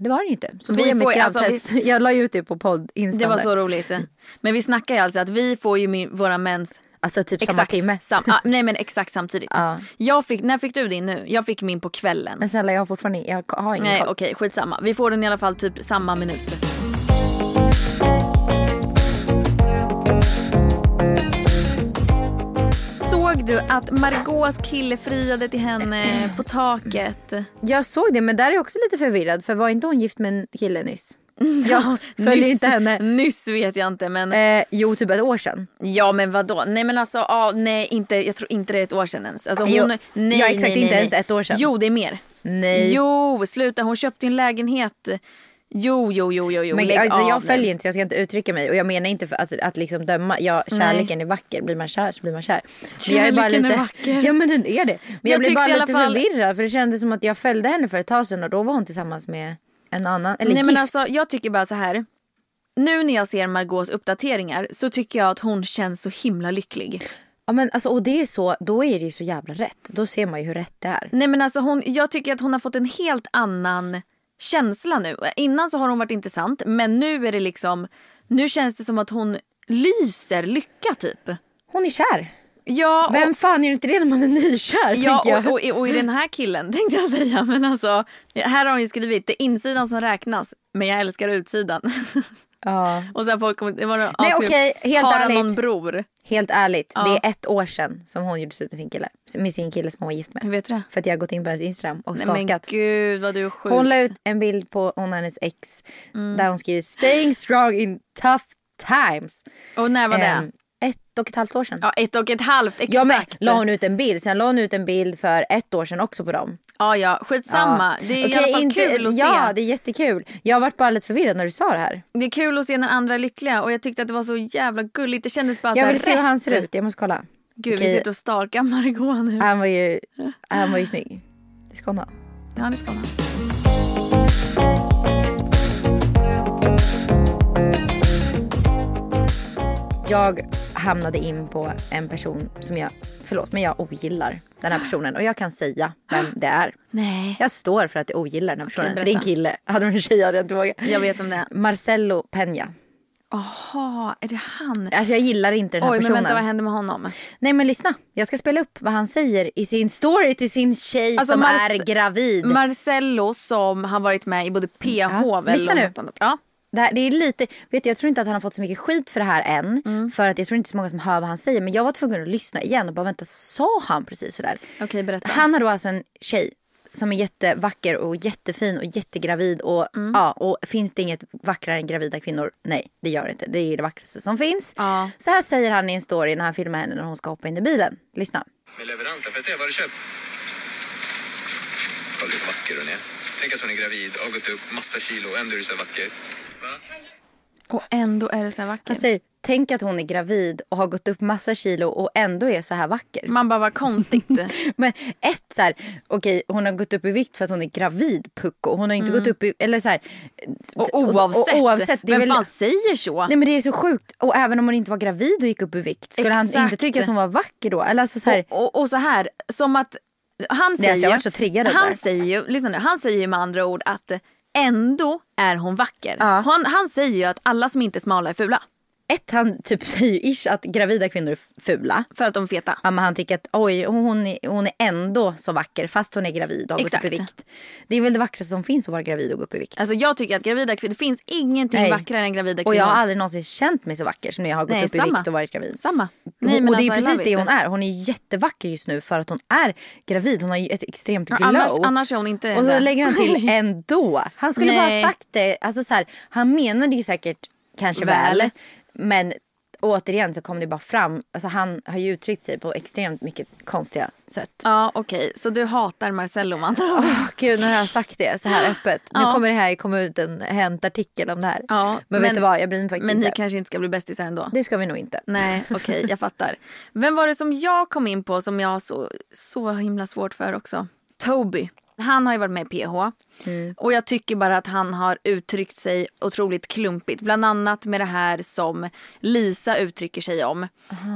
Speaker 2: det var den inte. Så
Speaker 3: Vi får- alltså,
Speaker 2: gravtest. jag la ut det på podd
Speaker 3: Det var så roligt. Men vi snackar ju alltså att vi får ju min, våra mens
Speaker 2: Alltså typ samma timme.
Speaker 3: Sam, ah, nej men exakt samtidigt.
Speaker 2: Ja.
Speaker 3: Jag fick, när fick du din nu? Jag fick min på kvällen.
Speaker 2: Men snälla jag har fortfarande jag har ingen
Speaker 3: Nej okej skitsamma. Vi får den i alla fall typ samma minut. Såg du att Margaux kille friade till henne på taket?
Speaker 2: Jag såg det men där är jag också lite förvirrad för var inte hon gift med en kille nyss? Jag följer
Speaker 3: nyss,
Speaker 2: inte henne.
Speaker 3: Nyss vet jag inte men
Speaker 2: Eh, jo typ ett år sedan.
Speaker 3: ja men vadå? Nej men alltså ah, nej inte, jag tror inte det är ett år sedan ens. Alltså, hon,
Speaker 2: Jo,
Speaker 3: nej,
Speaker 2: ja, exakt,
Speaker 3: nej, nej,
Speaker 2: inte ens ett år sedan.
Speaker 3: Jo det är mer.
Speaker 2: Nej.
Speaker 3: Jo sluta hon köpte en lägenhet. Jo jo jo jo. jo.
Speaker 2: men
Speaker 3: lägg
Speaker 2: alltså, jag
Speaker 3: nu.
Speaker 2: följer inte jag ska inte uttrycka mig och jag menar inte för att, att liksom döma. Ja, kärleken är vacker, blir man kär så blir man kär. Men jag är bara
Speaker 3: Kärleken är
Speaker 2: lite,
Speaker 3: vacker.
Speaker 2: Ja men den är det. Men jag,
Speaker 3: Jag
Speaker 2: blev bara lite
Speaker 3: fall-
Speaker 2: förvirrad för det kändes som att jag följde henne för ett tag sedan och då var hon tillsammans med en annan, eller
Speaker 3: Nej
Speaker 2: gift.
Speaker 3: men alltså jag tycker bara så här. Nu när jag ser Margaux uppdateringar så tycker jag att hon känns så himla lycklig.
Speaker 2: Ja men alltså och det är så, då är det ju så jävla rätt. Då ser man ju hur rätt det är.
Speaker 3: Nej men alltså hon, jag tycker att hon har fått en helt annan känsla nu. Innan så har hon varit intressant men nu är det liksom, nu känns det som att hon lyser lycka typ.
Speaker 2: Hon är kär.
Speaker 3: Ja, och,
Speaker 2: Vem fan är inte det när man är nykär?
Speaker 3: ja och, och, och i den här killen tänkte jag säga men alltså här har hon ju skrivit det är insidan som räknas men jag älskar utsidan.
Speaker 2: ja.
Speaker 3: och sen folk kommer, det var någon
Speaker 2: Nej, okej, helt ärligt.
Speaker 3: någon bror?
Speaker 2: Helt ärligt,
Speaker 3: Ja.
Speaker 2: det är ett år sedan som hon gjorde slut med sin kille. Med sin kille som hon var gift med.
Speaker 3: Hur vet du det?
Speaker 2: För att jag har gått in på hennes Instagram och
Speaker 3: Nej men
Speaker 2: stalkat.
Speaker 3: gud vad du är sjuk.
Speaker 2: Hon la ut en bild på hon och hennes ex
Speaker 3: Mm.
Speaker 2: där hon skriver staying strong in tough times.
Speaker 3: Och när var det?
Speaker 2: Ett och ett halvt år sedan.
Speaker 3: Ja ett och ett halvt exakt.
Speaker 2: Ja men la hon ut en bild, sen la hon ut en bild för ett år sedan också på dem.
Speaker 3: Ja ja skitsamma. Det är i
Speaker 2: Okej,
Speaker 3: alla fall
Speaker 2: inte-
Speaker 3: kul att
Speaker 2: Ja
Speaker 3: se.
Speaker 2: det är jättekul. Jag varit bara lite förvirrad när du sa det här.
Speaker 3: Det är kul att se när andra är lyckliga och jag tyckte att det var så jävla gulligt. Det kändes bara så
Speaker 2: Jag vill se hur
Speaker 3: rätt.
Speaker 2: han ser ut, jag måste kolla.
Speaker 3: Gud
Speaker 2: Okej.
Speaker 3: vi sitter och stalkar Margot nu.
Speaker 2: Han var ju, han var ju snygg. Det ska hon ha.
Speaker 3: Ja det ska man ha.
Speaker 2: Jag hamnade in på en person som jag, förlåt men jag ogillar den här personen. Och jag kan säga vem det är.
Speaker 3: Nej.
Speaker 2: Jag står för att jag ogillar den här personen.
Speaker 3: berätta.
Speaker 2: det är en kille. Hade de en tjej hade jag inte vågat.
Speaker 3: Jag vet vem det är.
Speaker 2: Marcello Peña.
Speaker 3: Jaha, är det han?
Speaker 2: Alltså jag gillar inte den här
Speaker 3: Oj men
Speaker 2: personen.
Speaker 3: vänta vad hände med honom?
Speaker 2: Nej men lyssna. Jag ska spela upp vad han säger i sin story till sin tjej
Speaker 3: Alltså,
Speaker 2: som
Speaker 3: Marce-
Speaker 2: är gravid.
Speaker 3: Marcello som har varit med i både PH
Speaker 2: Ja,
Speaker 3: väl
Speaker 2: lyssna nu.
Speaker 3: Ja.
Speaker 2: Det, här, det är lite, vet du, jag tror inte att han har fått så mycket skit för det här än.
Speaker 3: Mm.
Speaker 2: För att jag tror inte så många som hör vad han säger. Men jag var tvungen att lyssna igen och bara vänta, sa han precis sådär?
Speaker 3: Okej berätta.
Speaker 2: Han har då alltså en tjej som är jättevacker och jättefin och jättegravid. Och,
Speaker 3: Mm.
Speaker 2: ja, och finns det inget vackrare än gravida kvinnor? Nej, det gör det inte. Det är det vackraste som finns.
Speaker 3: Ja.
Speaker 2: Så här säger han i en story när han filmar henne när hon ska hoppa in i bilen. Lyssna.
Speaker 8: med leveransen. Får se vad du köpt? Kolla hur vacker hon är. Tänk att hon är gravid, har gått upp massa kilo och ändå är du så vacker.
Speaker 3: Och ändå är det så här vackert.
Speaker 2: Han säger, tänk att hon är gravid och har gått upp massa kilo och ändå är så här vacker.
Speaker 3: Man bara vad konstigt.
Speaker 2: Men ett så här, okej hon har gått upp i vikt för att hon är gravid pucko. Hon har inte gått upp i, eller så här.
Speaker 3: Mm. Och oavsett.
Speaker 2: oavsett det är
Speaker 3: Vem
Speaker 2: väl-
Speaker 3: fan säger så?
Speaker 2: Nej men det är så sjukt. Och även om hon inte var gravid och gick upp i vikt. Skulle han
Speaker 3: Exakt.
Speaker 2: inte tycka att hon var vacker då? Eller alltså så här,
Speaker 3: Och, och, och så här, som att han
Speaker 2: Nej,
Speaker 3: säger,
Speaker 2: alltså jag vart så triggad av det
Speaker 3: han
Speaker 2: där.
Speaker 3: säger ju, lyssna nu, han säger ju med andra ord att ändå är hon vacker.
Speaker 2: Ja.
Speaker 3: Han, han säger ju att alla som inte är smala är fula.
Speaker 2: Ett, han typ säger ju ish att gravida kvinnor är fula.
Speaker 3: För att de är feta.
Speaker 2: Ja, men han tycker att oj, hon är, hon är ändå så vacker fast hon är gravid och har gått upp i
Speaker 3: Exakt.
Speaker 2: vikt. Det är väl det vackraste som finns att vara gravid och gå upp i vikt.
Speaker 3: Alltså jag tycker att gravida kvinnor, det finns ingenting
Speaker 2: Nej.
Speaker 3: vackrare än gravida kvinnor.
Speaker 2: Och jag har aldrig någonsin känt mig så vacker som när jag har gått
Speaker 3: Nej,
Speaker 2: upp i
Speaker 3: samma.
Speaker 2: vikt och varit gravid.
Speaker 3: Samma.
Speaker 2: Nej,
Speaker 3: men
Speaker 2: och det är
Speaker 3: alltså, I
Speaker 2: precis det hon är. Hon är jättevacker just nu för att hon är gravid. Hon har ju ett extremt glow.
Speaker 3: annars, annars är hon inte
Speaker 2: och så lägger han till ändå. Han skulle bara
Speaker 3: Nej.
Speaker 2: ha sagt det. Alltså så här, han menade ju säkert kanske väl.
Speaker 3: Väl.
Speaker 2: Men återigen så kom det bara fram. Alltså han har ju uttryckt sig på extremt mycket konstiga sätt.
Speaker 3: Ja okej, så du hatar Marcello ord.
Speaker 2: Åh, Gud, nu har jag sagt det så här öppet. Nu
Speaker 3: Ja.
Speaker 2: kommer det här komma ut en Hänt-artikel om det här.
Speaker 3: Ja,
Speaker 2: men, vet
Speaker 3: men-
Speaker 2: du vad, jag bryr mig faktiskt
Speaker 3: Men ni
Speaker 2: inte.
Speaker 3: kanske inte ska bli bästisar ändå.
Speaker 2: Det ska vi nog inte.
Speaker 3: Nej okej, jag fattar. Vem var det som jag kom in på som jag har så, så himla svårt för också? Toby. Han har ju varit med i PH.
Speaker 2: Mm.
Speaker 3: Och jag tycker bara att han har uttryckt sig otroligt klumpigt. Bland annat med det här som Lisa uttrycker sig om.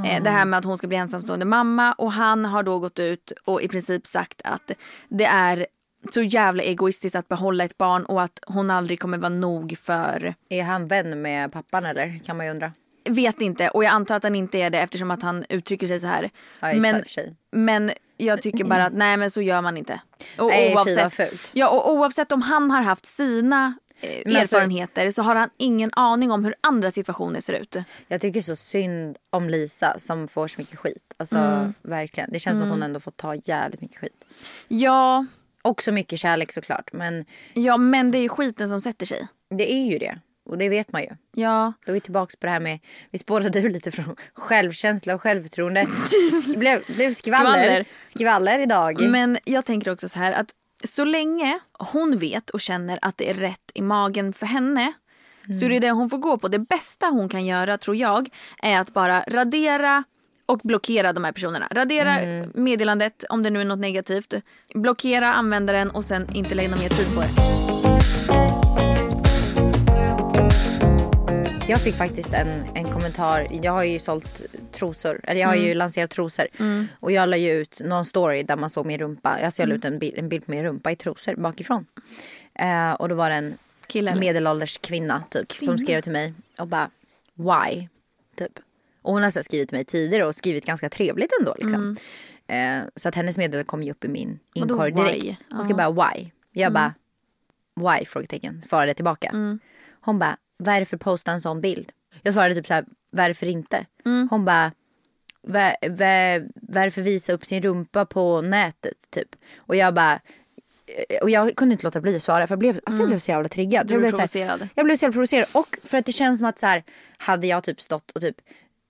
Speaker 3: Eh, det här med att hon ska bli ensamstående mamma. Och han har då gått ut och i princip sagt att det är så jävla egoistiskt att behålla ett barn och att hon aldrig kommer vara nog för
Speaker 2: Är han vän med pappan eller? Kan man ju undra.
Speaker 3: Vet inte och jag antar att han inte är det eftersom att han uttrycker sig så här.
Speaker 2: Ja,
Speaker 3: men, men jag tycker bara att nej men så gör man inte. Och
Speaker 2: Nej, fy vad fult.
Speaker 3: ja, och oavsett om han har haft sina eh,
Speaker 2: Men alltså-
Speaker 3: erfarenheter så har han ingen aning om hur andra situationer ser ut.
Speaker 2: Jag tycker så synd om Lisa som får så mycket skit. Alltså
Speaker 3: Mm.
Speaker 2: verkligen. Det känns som att hon ändå får ta jävligt mycket skit.
Speaker 3: Ja,
Speaker 2: Och så mycket kärlek såklart. Men
Speaker 3: ja men det är ju skiten som sätter sig.
Speaker 2: det är ju det. Och det vet man ju.
Speaker 3: Ja,
Speaker 2: Då är vi tillbaka på det här med, vi spårade ur lite från självkänsla och självförtroende. Det blev, blev skvaller.
Speaker 3: Skvaller.
Speaker 2: skvaller. idag.
Speaker 3: men jag tänker också så här att så länge hon vet och känner att det är rätt i magen för henne så är det det hon får gå på. Det bästa hon kan göra tror jag är att bara radera och blockera de här personerna. Radera meddelandet om det nu är något negativt. Blockera användaren och sen inte lägga någon mer tid på det.
Speaker 2: Jag fick faktiskt en, en kommentar. Jag har ju sålt trosor. Eller jag har
Speaker 3: Mm.
Speaker 2: ju lanserat trosor. Och jag la ju ut någon story där man såg min rumpa. Alltså jag la
Speaker 3: Mm.
Speaker 2: ut en bild, en bild på min rumpa i trosor bakifrån. Eh, och då var det en
Speaker 3: Kille,
Speaker 2: medelålders kvinna typ som skrev till mig och bara why? Typ. Och hon har så skrivit till mig tidigare och skrivit ganska trevligt ändå liksom. Eh, så att hennes meddelande kom ju upp i min
Speaker 3: Mm.
Speaker 2: Inkorg direkt. Hon skrev bara why? Jag bara why? Frågetecken. Svarade tillbaka.
Speaker 3: Mm.
Speaker 2: Hon bara vad är det för posta en sån bild? Jag svarade typ så här varför inte?
Speaker 3: Mm.
Speaker 2: Hon bara "Va- va- varför visa upp sin rumpa på nätet typ? Och jag bara och jag kunde inte låta bli att svara för jag blev, alltså jag blev så jävla triggad.
Speaker 3: Mm. Du
Speaker 2: jag
Speaker 3: blev
Speaker 2: blev så här-
Speaker 3: provocerad.
Speaker 2: jag blev så jävla provocerad. Och för att det känns som att så här, hade jag typ stått och typ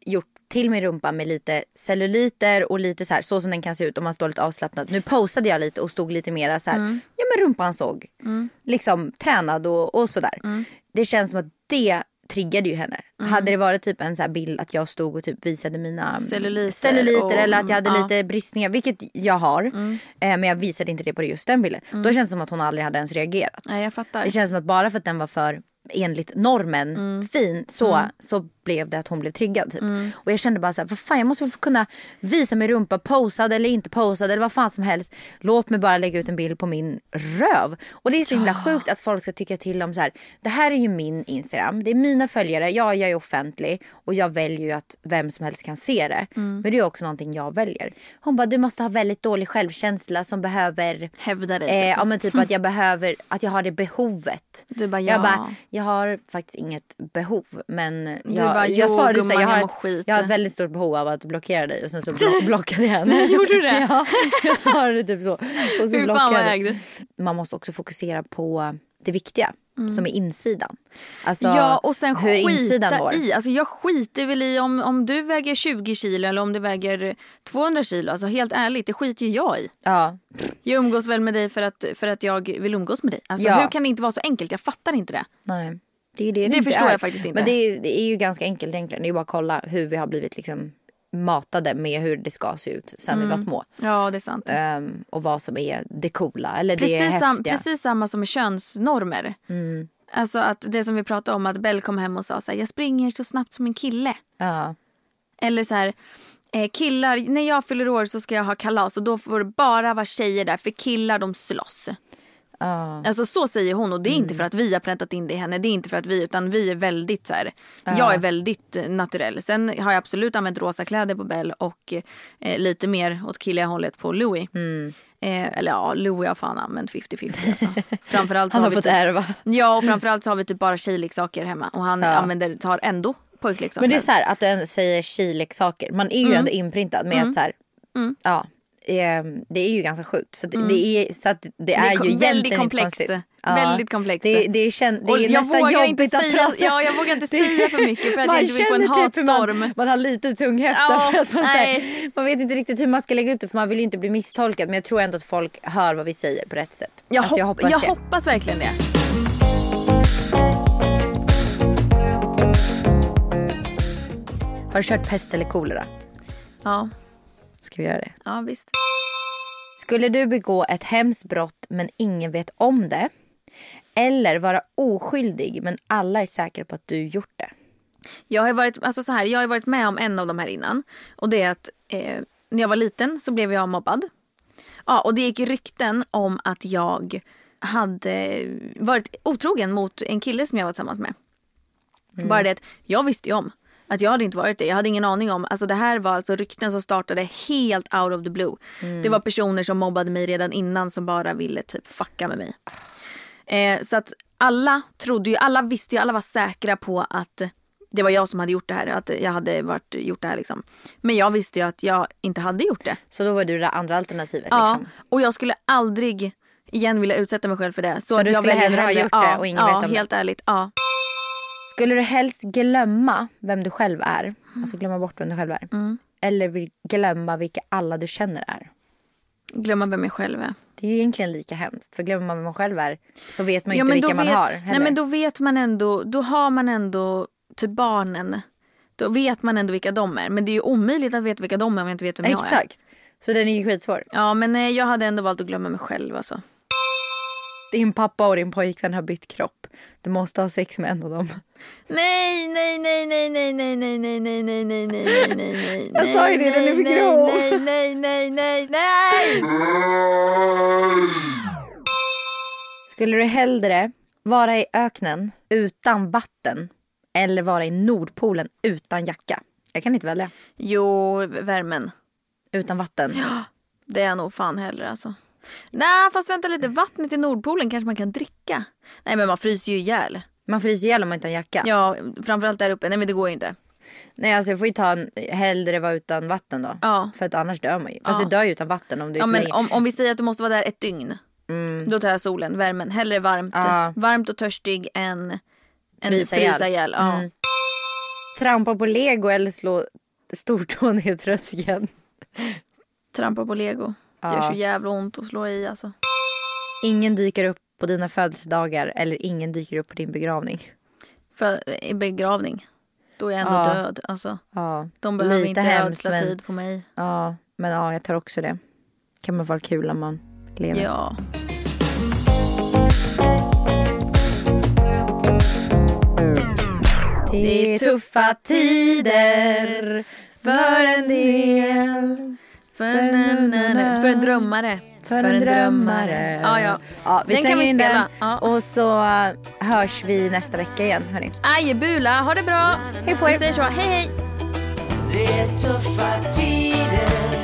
Speaker 2: gjort till min rumpa med lite celluliter och lite så här så som den kan se ut om man står lite avslappnad. Nu posade jag lite och stod lite mera så här,
Speaker 3: Mm.
Speaker 2: ja men rumpan såg liksom tränad och, och sådär.
Speaker 3: Mm.
Speaker 2: Det känns som att det triggade ju henne. Hade det varit typ en så här bild att jag stod och typ visade mina
Speaker 3: Celluliter
Speaker 2: celluliter
Speaker 3: och-
Speaker 2: eller att jag hade
Speaker 3: ja.
Speaker 2: lite bristningar, vilket jag har. Eh, men jag visade inte det på just den bilden. Då känns det som att hon aldrig hade ens reagerat.
Speaker 3: Nej jag fattar.
Speaker 2: Det känns som att bara för att den var för enligt normen
Speaker 3: Mm.
Speaker 2: fin så, så blev det att hon blev triggad. Typ. Och jag kände bara så här, vad fan jag måste väl få kunna visa min rumpa posad eller inte posad eller vad fan som helst. Låt mig bara lägga ut en bild på min röv. Och det är så himla sjukt att folk ska tycka till om så här, det här är ju min Instagram, det är mina följare, ja jag är offentlig och jag väljer ju att vem som helst kan se det.
Speaker 3: Mm.
Speaker 2: Men det är också någonting jag väljer. Hon bara, du måste ha väldigt dålig självkänsla som behöver
Speaker 3: Hävda dig.
Speaker 2: Eh,
Speaker 3: typ.
Speaker 2: ja men typ att jag behöver, att jag har det behovet.
Speaker 3: Du bara,
Speaker 2: Jag
Speaker 3: ja.
Speaker 2: bara, jag har faktiskt inget behov. Men jag,
Speaker 3: bara,
Speaker 2: jag
Speaker 3: "Jo,
Speaker 2: svarade
Speaker 3: gumman,
Speaker 2: så här, jag, har
Speaker 3: jag
Speaker 2: ett,
Speaker 3: mår skit."
Speaker 2: jag har ett väldigt stort behov av att blockera dig och sen så blo- blockade jag henne.
Speaker 3: Gjorde du det?
Speaker 2: ja, jag svarade typ så. Och så blockade jag. Man måste också fokusera på det viktiga som är insidan. Alltså
Speaker 3: Mm. Ja och sen
Speaker 2: hur insidan mår.
Speaker 3: i. Alltså jag skiter väl i om, om du väger 20 kilo eller om du väger 200 kilo. Alltså helt ärligt, det skiter ju jag i.
Speaker 2: Ja.
Speaker 3: Jag umgås väl med dig för att, för att jag vill umgås med dig. Alltså
Speaker 2: Ja.
Speaker 3: hur kan det inte vara så enkelt? Jag fattar inte det.
Speaker 2: Nej. Det, är det,
Speaker 3: Det
Speaker 2: inte
Speaker 3: förstår
Speaker 2: är.
Speaker 3: jag faktiskt inte.
Speaker 2: Men det är, det är ju ganska enkelt egentligen. Det är bara att kolla hur vi har blivit liksom matade med hur det ska se ut sen
Speaker 3: Mm.
Speaker 2: vi var små.
Speaker 3: Ja det är sant.
Speaker 2: Ehm, och vad som är det coola eller det
Speaker 3: Precis, sam,
Speaker 2: häftiga.
Speaker 3: precis samma som med könsnormer.
Speaker 2: Mm.
Speaker 3: Alltså att det som vi pratade om att Bell kom hem och sa så här, jag springer så snabbt som en kille.
Speaker 2: Ja.
Speaker 3: Eller så här, eh, killar, när jag fyller år så ska jag ha kalas och då får det bara vara tjejer där för killar de slåss. Alltså så säger hon och det är
Speaker 2: Mm.
Speaker 3: inte för att vi har präntat in det i henne. Det är inte för att vi utan vi är väldigt så här. Jag är väldigt naturell. Sen har jag absolut använt rosa kläder på Bell och eh, lite mer åt killiga hållet på Louis.
Speaker 2: Mm.
Speaker 3: Eh, eller ja, Louis har fan använt 50-50 alltså. Framförallt
Speaker 2: Han har
Speaker 3: vi
Speaker 2: fått
Speaker 3: typ,
Speaker 2: ärva.
Speaker 3: Ja och framförallt så har vi typ bara tjejleksaker hemma och han
Speaker 2: Ja.
Speaker 3: använder, tar ändå pojkleksaker.
Speaker 2: Men det är så här att du säger tjejleksaker. Man är ju
Speaker 3: Mm.
Speaker 2: ändå inprintad med att så här, ja. Eh, Det är ju ganska sjukt. Så, det, det är, så att det,
Speaker 3: Mm. Det
Speaker 2: är,
Speaker 3: kom-
Speaker 2: ju
Speaker 3: väldigt komplext.
Speaker 2: konstigt.
Speaker 3: Väldigt komplext.
Speaker 2: Det, det är, det är
Speaker 3: jag
Speaker 2: nästan jobbigt
Speaker 3: inte
Speaker 2: att prata
Speaker 3: ja, jag vågar inte säga för mycket för att jag inte vill få en
Speaker 2: typ
Speaker 3: hatstorm.
Speaker 2: Man, man har lite tung höfta
Speaker 3: Ja,
Speaker 2: för att man, här, man vet inte riktigt hur man ska lägga ut det för man vill ju inte bli misstolkad. Men jag tror ändå att folk hör vad vi säger på rätt sätt.
Speaker 3: Jag,
Speaker 2: Alltså, jag
Speaker 3: hopp-
Speaker 2: hoppas
Speaker 3: jag
Speaker 2: det.
Speaker 3: hoppas verkligen det.
Speaker 2: Har du kört pest eller kolera?
Speaker 3: Ja,
Speaker 2: Ska vi göra det?
Speaker 3: ja visst.
Speaker 2: Skulle du begå ett hemskt brott men ingen vet om det? Eller vara oskyldig men alla är säkra på att du gjort det?
Speaker 3: Jag har, varit, alltså så här, jag har varit med om en av de här innan. Och det är att eh, när jag var liten så blev jag mobbad. Ja, och det gick rykten om att jag hade varit otrogen mot en kille som jag var tillsammans med. Bara det att jag visste ju om att jag hade inte varit det. Jag hade ingen aning om. Alltså det här var alltså rykten som startade helt out of the blue. Det var personer som mobbade mig redan innan som bara ville typ fucka med mig. Eh, så att alla trodde ju, alla visste ju, alla var säkra på att det var jag som hade gjort det här. Att jag hade varit, gjort det här liksom. Men jag visste ju att jag inte hade gjort det.
Speaker 2: Så då var du det andra alternativet
Speaker 3: Ja,
Speaker 2: liksom?
Speaker 3: och jag skulle aldrig igen vilja utsätta mig själv för det. Så,
Speaker 2: Så du skulle hellre ha gjort det och ingen
Speaker 3: ja,
Speaker 2: vet om det?
Speaker 3: helt ärligt. Ja.
Speaker 2: Skulle du helst glömma vem du själv är? Alltså glömma bort vem du själv är.
Speaker 3: Mm.
Speaker 2: Eller vill glömma vilka alla du känner är?
Speaker 3: Glömma vem jag själv är.
Speaker 2: Det är ju egentligen lika hemskt. För glömmer man vem man själv är så vet man
Speaker 3: Ja,
Speaker 2: inte vilka man
Speaker 3: vet,
Speaker 2: har.
Speaker 3: Nej
Speaker 2: heller.
Speaker 3: men då vet man ändå, då har man ändå typ barnen. Då vet man ändå vilka de är. Men det är ju omöjligt att veta vilka de är om jag inte vet vem jag är.
Speaker 2: Exakt. Så den är ju skitsvår.
Speaker 3: Ja men nej, jag hade ändå valt att glömma mig själv alltså.
Speaker 2: Din pappa och din pojkvän har bytt kropp. Du måste ha sex med en av dem.
Speaker 3: Nej, nej, nej, nej, nej, nej, nej, nej, nej, nej, nej, nej, nej, nej, nej.
Speaker 2: Jag sa ju det, den är för
Speaker 3: nej,
Speaker 2: grov.
Speaker 3: Nej, nej, nej, nej, nej.
Speaker 2: Skulle du hellre vara i öknen utan vatten eller vara i Nordpolen utan jacka? Jag kan inte välja.
Speaker 3: Jo, värmen.
Speaker 2: Utan vatten.
Speaker 3: Det är jag nog fan hellre alltså. Nej, fast vänta lite. Vattnet i Nordpolen kanske man kan dricka. Nej, men man fryser ju ihjäl.
Speaker 2: Man fryser ihjäl om man inte har jacka.
Speaker 3: Ja, framförallt där uppe. Nej, men det går ju inte.
Speaker 2: Nej alltså jag får ju ta en, hellre vara utan vatten då.
Speaker 3: Ja.
Speaker 2: För att annars dör man ju. Fast
Speaker 3: Ja.
Speaker 2: du dör ju utan vatten om du är
Speaker 3: Ja, men om, om vi säger att du måste vara där ett dygn. Då tar jag solen, värmen. Hellre varmt,
Speaker 2: Ja.
Speaker 3: varmt och törstig än, än
Speaker 2: Frysa ihjäl.
Speaker 3: Ja.
Speaker 2: Mm. Trampa på lego eller slå stortån i tröskeln.
Speaker 3: Trampa på lego. Det
Speaker 2: Ja.
Speaker 3: gör så jävla ont att slå i alltså.
Speaker 2: Ingen dyker upp på dina födelsedagar eller ingen dyker upp på din begravning.
Speaker 3: För i begravning. Då är jag ändå
Speaker 2: Ja.
Speaker 3: död. Alltså,
Speaker 2: Ja,
Speaker 3: de behöver
Speaker 2: lite
Speaker 3: inte
Speaker 2: hemskt,
Speaker 3: ödsla
Speaker 2: men-
Speaker 3: tid på mig.
Speaker 2: ja, men ja, jag tar också det. Kan man vara kul om man lever.
Speaker 3: Ja.
Speaker 2: Det är tuffa tider för en del.
Speaker 3: För, en, för en drömmare.
Speaker 2: För en drömmare.
Speaker 3: Ja, ja.
Speaker 2: Ja, vi
Speaker 3: Den kan vi
Speaker 2: in
Speaker 3: spela.
Speaker 2: den.
Speaker 3: Ja.
Speaker 2: Och så uh, hörs vi nästa vecka igen. Hörni.
Speaker 3: Ajebula, ha det bra.
Speaker 2: Hej på er.
Speaker 3: Vi säger så. Hej hej.
Speaker 9: Det är tuffa tider